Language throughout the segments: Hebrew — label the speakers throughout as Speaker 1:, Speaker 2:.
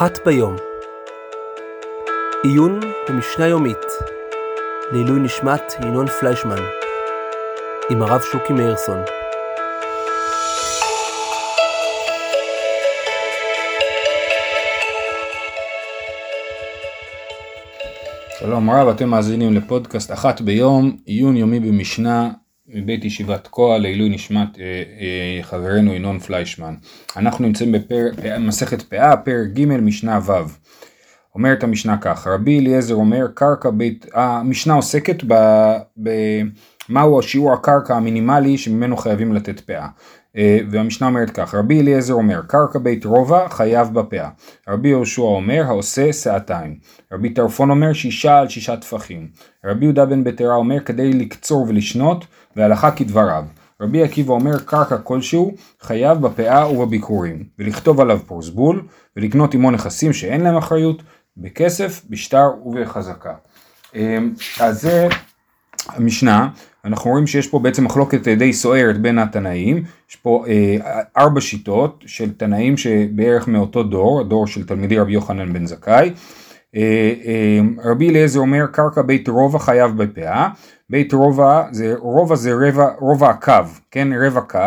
Speaker 1: אחת ביום. עיון במשנה יומית לעילוי נשמת ינון פליישמן עם הרב שוקי מאירסון.
Speaker 2: שלום רב, אתם מאזינים לפודקאסט אחת ביום, עיון יומי במשנה מבית ישיבת תקוע לעילוי נשמת אה, אה, חברנו ינון פליישמן. אנחנו נמצאים במסכת פאה, פרק ג' משנה ו'. אומרת המשנה כך, רבי אליעזר אומר קרקע בית, המשנה עוסקת במהו השיעור הקרקע המינימלי שממנו חייבים לתת פאה. אה, והמשנה אומרת כך, רבי אליעזר אומר, קרקע בית רובע חייב בפאה. רבי יהושע אומר, העושה שעתיים. רבי טרפון אומר, שישה על שישה טפחים. רבי יהודה בן בטרה אומר, כדי לקצור ולשנות, והלכה כדבריו. רבי עקיבא אומר, קרקע כלשהו חייב בפאה ובביקורים, ולכתוב עליו פרוסבול, ולקנות עמו נכסים שאין להם אחריות, בכסף, בשטר ובחזקה. אה, אז זה המשנה, אנחנו רואים שיש פה בעצם מחלוקת די סוערת בין התנאים, יש פה אה, ארבע שיטות של תנאים שבערך מאותו דור, הדור של תלמידי רבי יוחנן בן זכאי. אה, אה, רבי אליעזר אומר קרקע בית רובע חייב בפאה, בית רובע זה, רובע זה רבע, רובע הקו, כן, רבע קו,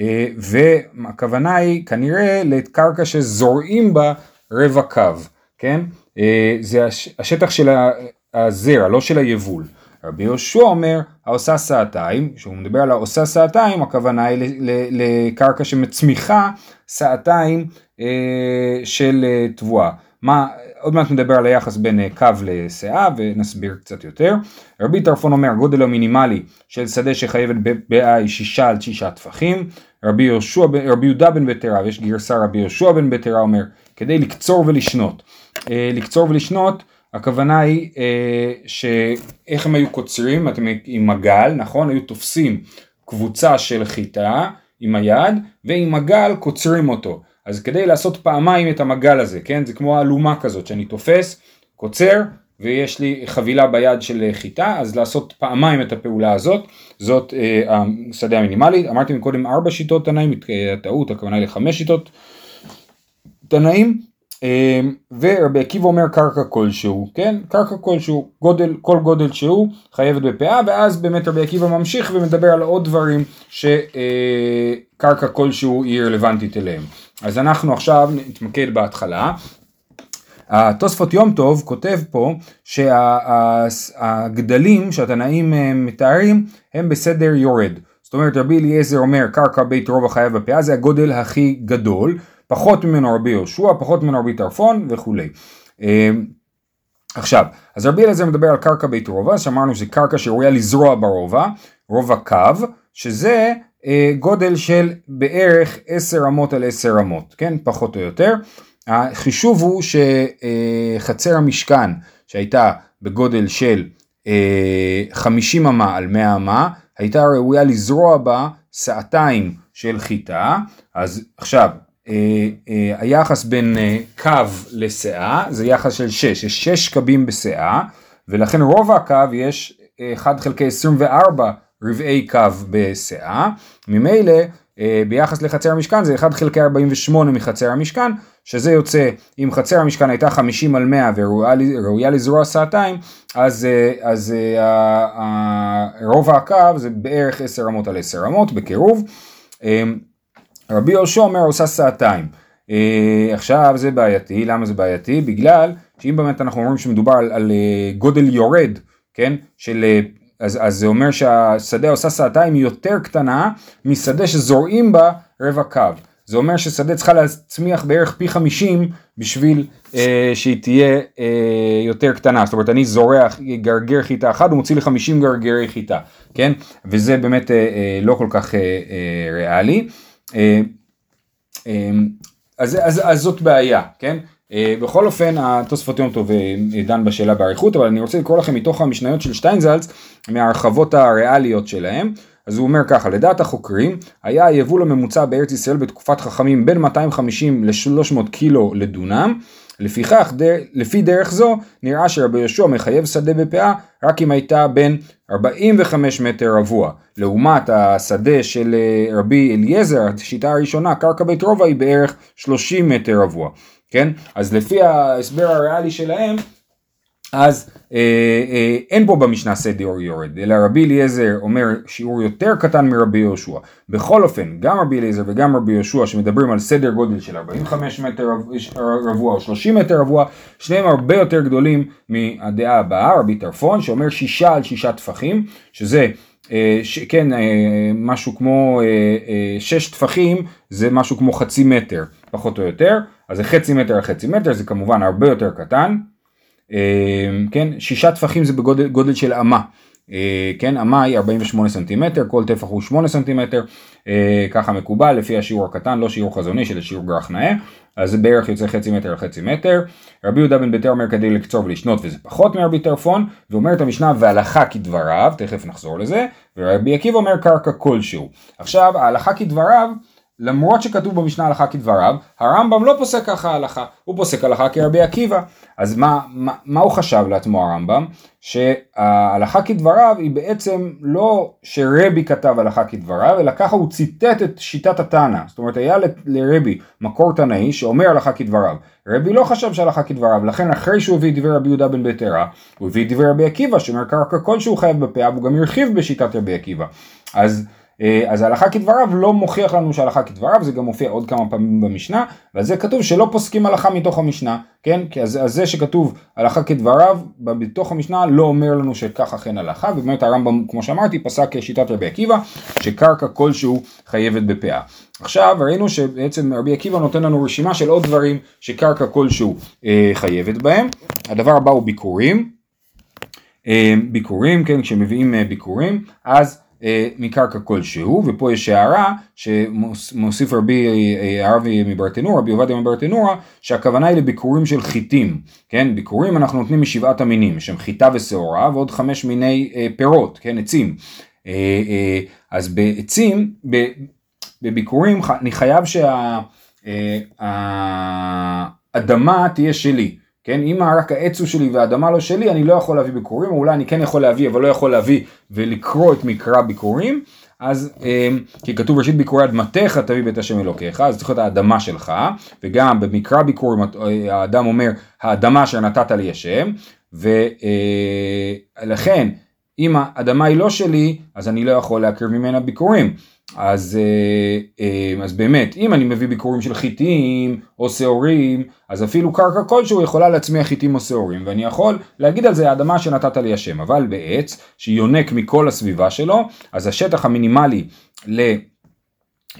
Speaker 2: אה, והכוונה היא כנראה לקרקע שזורעים בה רבע קו, כן, אה, זה הש, השטח של הזרע, לא של היבול. רבי יהושע אומר העושה סעתיים, כשהוא מדבר על העושה סעתיים הכוונה היא לקרקע שמצמיחה סעתיים אה, של אה, תבואה. מה, עוד מעט נדבר על היחס בין אה, קו לסאה ונסביר קצת יותר. רבי טרפון אומר הגודל המינימלי של שדה שחייבת באה היא שישה על שישה טפחים. רבי רבי יהודה בן בטרה, ויש גרסה רבי יהושע בן בטרה אומר כדי לקצור ולשנות. לקצור ולשנות הכוונה היא אה, שאיך הם היו קוצרים, אתם עם מגל, נכון? היו תופסים קבוצה של חיטה עם היד, ועם מגל קוצרים אותו. אז כדי לעשות פעמיים את המגל הזה, כן? זה כמו אלומה כזאת שאני תופס, קוצר, ויש לי חבילה ביד של חיטה, אז לעשות פעמיים את הפעולה הזאת, זאת אה, השדה המינימלית. אמרתי קודם ארבע שיטות תנאים, טעות, הכוונה היא לחמש שיטות תנאים. אמ, ורבי עקיבא אומר קרקע כלשהו, כן? קרקע כלשהו, גודל, כל גודל שהוא חייבת בפאה, ואז באמת רבי עקיבא ממשיך ומדבר על עוד דברים שקרקע כלשהו היא רלוונטית אליהם. אז אנחנו עכשיו נתמקד בהתחלה. התוספות יום טוב כותב פה שהגדלים שהתנאים אה, מתארים הם בסדר יורד. זאת אומרת רבי אליעזר אומר קרקע בית רובע חייב בפאה זה הגודל הכי גדול. פחות ממנו רבי יהושע, פחות ממנו רבי טרפון וכולי. אמ, עכשיו, אז רבי אליעזר מדבר על קרקע בית רובע, שאמרנו שזה קרקע שראויה לזרוע ברובע, רובע קו, שזה אה, גודל של בערך 10 אמות על 10 אמות, כן? פחות או יותר. החישוב הוא שחצר אה, המשכן שהייתה בגודל של אה, 50 אמה על 100 אמה, הייתה ראויה לזרוע בה שעתיים של חיטה, אז עכשיו היחס בין אה, קו לסאה זה יחס של 6, יש 6 קבים בסאה ולכן רוב הקו יש 1 חלקי 24 רבעי קו בסאה, ממילא ביחס לחצר המשכן זה 1 חלקי 48 מחצר המשכן, שזה יוצא, אם חצר המשכן הייתה 50 על 100 וראויה לזרוע סעתיים, אז, אז רוב הקו זה בערך 10 אמות על 10 אמות בקירוב. רבי יהושע אומר עושה סעתיים. אה, עכשיו זה בעייתי, למה זה בעייתי? בגלל שאם באמת אנחנו אומרים שמדובר על, על אה, גודל יורד, כן? של, אה, אז, אז זה אומר שהשדה עושה סעתיים יותר קטנה משדה שזורעים בה רבע קו. זה אומר ששדה צריכה להצמיח בערך פי 50 בשביל אה, שהיא תהיה אה, יותר קטנה. זאת אומרת, אני זורע גרגר חיטה אחד, הוא מוציא לי 50 גרגרי חיטה, כן? וזה באמת אה, אה, לא כל כך אה, אה, ריאלי. אה, אז, אז, אז זאת בעיה, כן? אה, בכל אופן התוספות יום טוב דן בשאלה באריכות אבל אני רוצה לקרוא לכם מתוך המשניות של שטיינזלץ מההרחבות הריאליות שלהם אז הוא אומר ככה לדעת החוקרים היה היבול הממוצע בארץ ישראל בתקופת חכמים בין 250 ל-300 קילו לדונם לפיכך, דר, לפי דרך זו, נראה שרבי יהושע מחייב שדה בפאה רק אם הייתה בין 45 מטר רבוע. לעומת השדה של אה, רבי אליעזר, השיטה הראשונה, קרקע בית רובע היא בערך 30 מטר רבוע. כן? אז לפי ההסבר הריאלי שלהם, אז אה, אה, אין פה במשנה סדר יורד, אלא רבי אליעזר אומר שיעור יותר קטן מרבי יהושע. בכל אופן, גם רבי אליעזר וגם רבי יהושע שמדברים על סדר גודל של 45 מטר רבוע או 30 מטר רבוע, שניהם הרבה יותר גדולים מהדעה הבאה, רבי טרפון, שאומר שישה על שישה טפחים, שזה אה, ש, כן, אה, משהו כמו אה, אה, שש טפחים זה משהו כמו חצי מטר, פחות או יותר, אז זה חצי מטר על חצי מטר, זה כמובן הרבה יותר קטן. אמ, כן, שישה טפחים זה בגודל של אמה, אה, כן, אמה היא 48 סנטימטר, כל טפח הוא 8 סנטימטר, אה, ככה מקובל לפי השיעור הקטן, לא שיעור חזוני של שיעור גרח נאה, אז זה בערך יוצא חצי מטר על חצי מטר. רבי יהודה בן ביתר אומר כדי לקצור ולשנות וזה פחות מרבי טרפון, ואומרת המשנה והלכה כדבריו, תכף נחזור לזה, ורבי עקיבא אומר קרקע כלשהו. עכשיו ההלכה כדבריו למרות שכתוב במשנה הלכה כדבריו, הרמב"ם לא פוסק ככה הלכה, הוא פוסק הלכה כרבי עקיבא. אז מה, מה, מה הוא חשב לעצמו הרמב"ם? שההלכה כדבריו היא בעצם לא שרבי כתב הלכה כדבריו, אלא ככה הוא ציטט את שיטת התנא. זאת אומרת, היה לרבי מקור תנאי שאומר הלכה כדבריו. רבי לא חשב שהלכה כדבריו, לכן אחרי שהוא הביא את דברי רבי יהודה בן ביתרה, הוא הביא את דברי רבי עקיבא, שאומר קרקע כלשהו חייב בפאה, והוא גם הרחיב בשיטת רבי עקיבא. אז אז ההלכה כדבריו לא מוכיח לנו שהלכה כדבריו, זה גם מופיע עוד כמה פעמים במשנה, ועל זה כתוב שלא פוסקים הלכה מתוך המשנה, כן? כי אז, אז זה שכתוב הלכה כדבריו בתוך המשנה לא אומר לנו שכך אכן הלכה, ובאמת הרמב"ם, כמו שאמרתי, פסק שיטת רבי עקיבא, שקרקע כלשהו חייבת בפאה. עכשיו ראינו שבעצם רבי עקיבא נותן לנו רשימה של עוד דברים שקרקע כלשהו אה, חייבת בהם. הדבר הבא הוא ביקורים. אה, ביקורים, כן, כשמביאים אה, ביקורים, אז אה, מקרקע כלשהו, ופה יש הערה שמוסיף רבי אה, הרבי מברטנורה, רבי עובדיה מברטנורה, שהכוונה היא לביקורים של חיטים, כן, ביקורים אנחנו נותנים משבעת המינים, שהם חיטה ושעורה ועוד חמש מיני אה, פירות, כן, עצים. אז בעצים, בביקורים אני חייב שהאדמה תהיה שלי. כן, אם רק העץ הוא שלי והאדמה לא שלי, אני לא יכול להביא ביקורים, או אולי אני כן יכול להביא, אבל לא יכול להביא ולקרוא את מקרא ביקורים, אז, אמ, כי כתוב ראשית ביקורי אדמתך תביא בית השם אלוקיך, אז צריך להיות האדמה שלך, וגם במקרא ביקורים האדם אומר, האדמה אשר נתת לי השם, ולכן, אה, אם האדמה היא לא שלי, אז אני לא יכול להקריב ממנה ביקורים. אז, אה, אה, אז באמת, אם אני מביא ביקורים של חיטים או שעורים, אז אפילו קרקע כלשהו יכולה להצמיח חיטים או שעורים, ואני יכול להגיד על זה האדמה שנתת לי השם, אבל בעץ שיונק מכל הסביבה שלו, אז השטח המינימלי ל...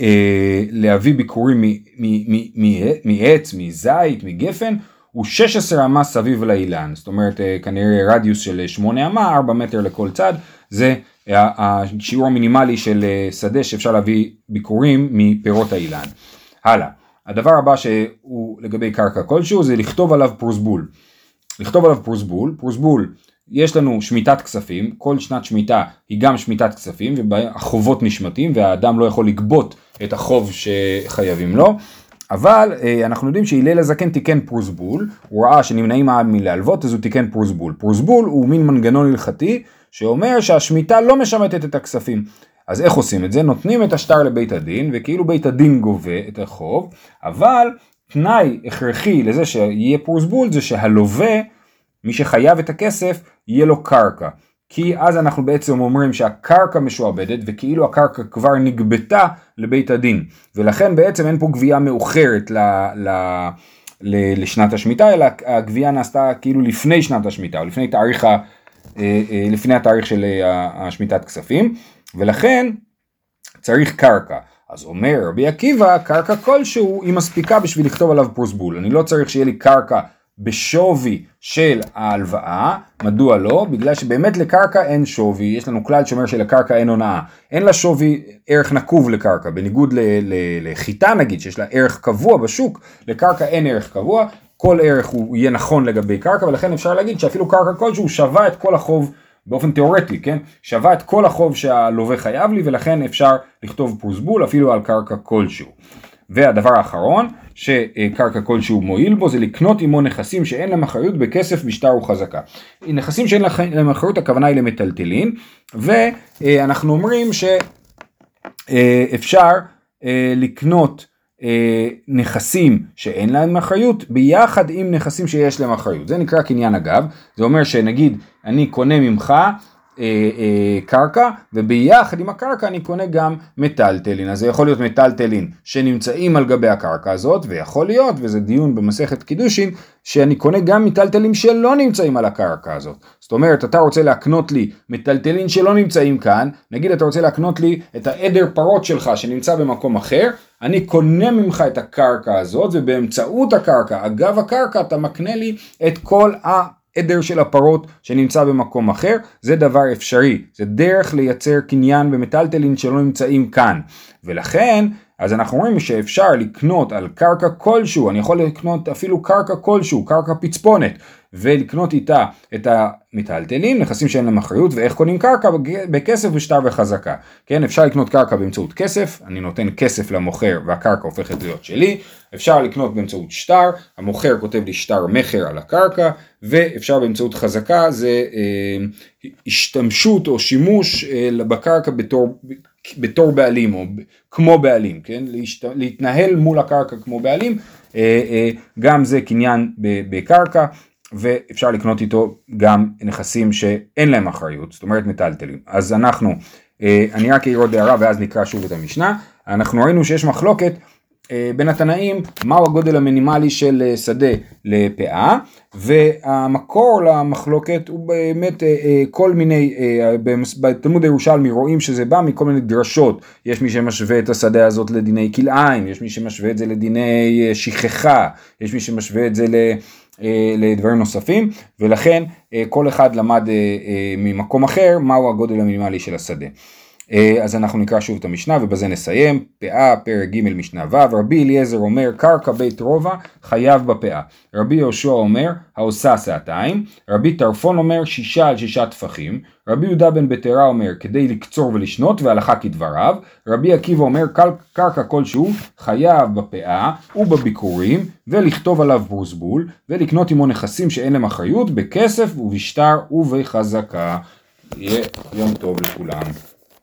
Speaker 2: אה, להביא ביקורים מעץ, מזית, מגפן, הוא 16 אמה סביב לאילן, זאת אומרת כנראה רדיוס של 8 אמה, 4 מטר לכל צד, זה השיעור המינימלי של אה, שדה שאפשר להביא ביקורים מפירות האילן. הלאה, הדבר הבא שהוא לגבי קרקע כלשהו זה לכתוב עליו פרוסבול. לכתוב עליו פרוסבול, פרוסבול יש לנו שמיטת כספים, כל שנת שמיטה היא גם שמיטת כספים והחובות נשמטים והאדם לא יכול לגבות את החוב שחייבים לו. אבל אה, אנחנו יודעים שהלל הזקן תיקן פרוסבול, הוא ראה שנמנעים העם מלהלוות אז הוא תיקן פרוסבול. פרוסבול הוא מין מנגנון הלכתי שאומר שהשמיטה לא משמטת את הכספים. אז איך עושים את זה? נותנים את השטר לבית הדין, וכאילו בית הדין גובה את החוב, אבל תנאי הכרחי לזה שיהיה פרוסבול זה שהלווה, מי שחייב את הכסף, יהיה לו קרקע. כי אז אנחנו בעצם אומרים שהקרקע משועבדת וכאילו הקרקע כבר נגבתה לבית הדין ולכן בעצם אין פה גבייה מאוחרת ל, ל, ל, לשנת השמיטה אלא הגבייה נעשתה כאילו לפני שנת השמיטה או לפני תאריך אה, אה, לפני התאריך של אה, השמיטת כספים, ולכן צריך קרקע. אז אומר רבי עקיבא, קרקע כלשהו היא מספיקה בשביל לכתוב עליו פרוסבול. אני לא צריך שיהיה לי קרקע בשווי של ההלוואה, מדוע לא? בגלל שבאמת לקרקע אין שווי, יש לנו כלל שאומר שלקרקע אין הונאה, אין לה שווי ערך נקוב לקרקע, בניגוד לחיטה נגיד שיש לה ערך קבוע בשוק, לקרקע אין ערך קבוע, כל ערך הוא יהיה נכון לגבי קרקע ולכן אפשר להגיד שאפילו קרקע כלשהו שווה את כל החוב באופן תיאורטי, כן? שווה את כל החוב שהלווה חייב לי ולכן אפשר לכתוב פרוסבול אפילו על קרקע כלשהו. והדבר האחרון שקרקע כלשהו מועיל בו זה לקנות עמו נכסים שאין להם אחריות בכסף בשטר וחזקה. נכסים שאין להם אחריות הכוונה היא למטלטלין ואנחנו אומרים שאפשר לקנות אה, נכסים שאין להם אחריות ביחד עם נכסים שיש להם אחריות. זה נקרא קניין אגב, זה אומר שנגיד אני קונה ממך אה, אה, קרקע וביחד עם הקרקע אני קונה גם מטלטלין אז זה יכול להיות מטלטלין שנמצאים על גבי הקרקע הזאת ויכול להיות וזה דיון במסכת קידושין שאני קונה גם מטלטלים שלא נמצאים על הקרקע הזאת. זאת אומרת אתה רוצה להקנות לי מטלטלין שלא נמצאים כאן נגיד אתה רוצה להקנות לי את העדר פרות שלך שנמצא במקום אחר אני קונה ממך את הקרקע הזאת ובאמצעות הקרקע אגב הקרקע אתה מקנה לי את כל ה... עדר של הפרות שנמצא במקום אחר, זה דבר אפשרי, זה דרך לייצר קניין במטלטלין שלא נמצאים כאן, ולכן אז אנחנו רואים שאפשר לקנות על קרקע כלשהו, אני יכול לקנות אפילו קרקע כלשהו, קרקע פצפונת, ולקנות איתה את המטלטלים, נכסים שאין להם אחריות, ואיך קונים קרקע בכסף ושטר וחזקה. כן, אפשר לקנות קרקע באמצעות כסף, אני נותן כסף למוכר והקרקע הופכת להיות שלי, אפשר לקנות באמצעות שטר, המוכר כותב לי שטר מכר על הקרקע, ואפשר באמצעות חזקה, זה אה, השתמשות או שימוש אה, בקרקע בתור, בתור בעלים, או כמו בעלים, כן, להשת, להתנהל מול הקרקע כמו בעלים, אה, אה, גם זה קניין בקרקע. ואפשר לקנות איתו גם נכסים שאין להם אחריות, זאת אומרת מטלטלים. אז אנחנו, אה, אני רק אעיר עוד הערה ואז נקרא שוב את המשנה. אנחנו ראינו שיש מחלוקת בין התנאים מהו הגודל המינימלי של אה, שדה לפאה והמקור למחלוקת הוא באמת כל מיני, בתלמוד הירושלמי רואים שזה בא מכל מיני דרשות, יש מי שמשווה את השדה הזאת לדיני כלאיים, יש מי שמשווה את זה לדיני שכחה, יש מי שמשווה את זה ל... אה, לדברים נוספים ולכן אה, כל אחד למד אה, ממקום אחר מהו הגודל המינימלי של השדה. אז אנחנו נקרא שוב את המשנה ובזה נסיים. פאה פרק ג' משנה ו' רבי אליעזר אומר קרקע בית רובע חייב בפאה. רבי יהושע אומר העושה שעתיים. רבי טרפון אומר שישה על שישה טפחים. רבי יהודה בן בטרה אומר כדי לקצור ולשנות והלכה כדבריו. רבי עקיבא אומר קרקע כלשהו חייב בפאה ובביקורים ולכתוב עליו ברוסבול ולקנות עמו נכסים שאין להם אחריות בכסף ובשטר ובחזקה. יהיה יום טוב לכולם.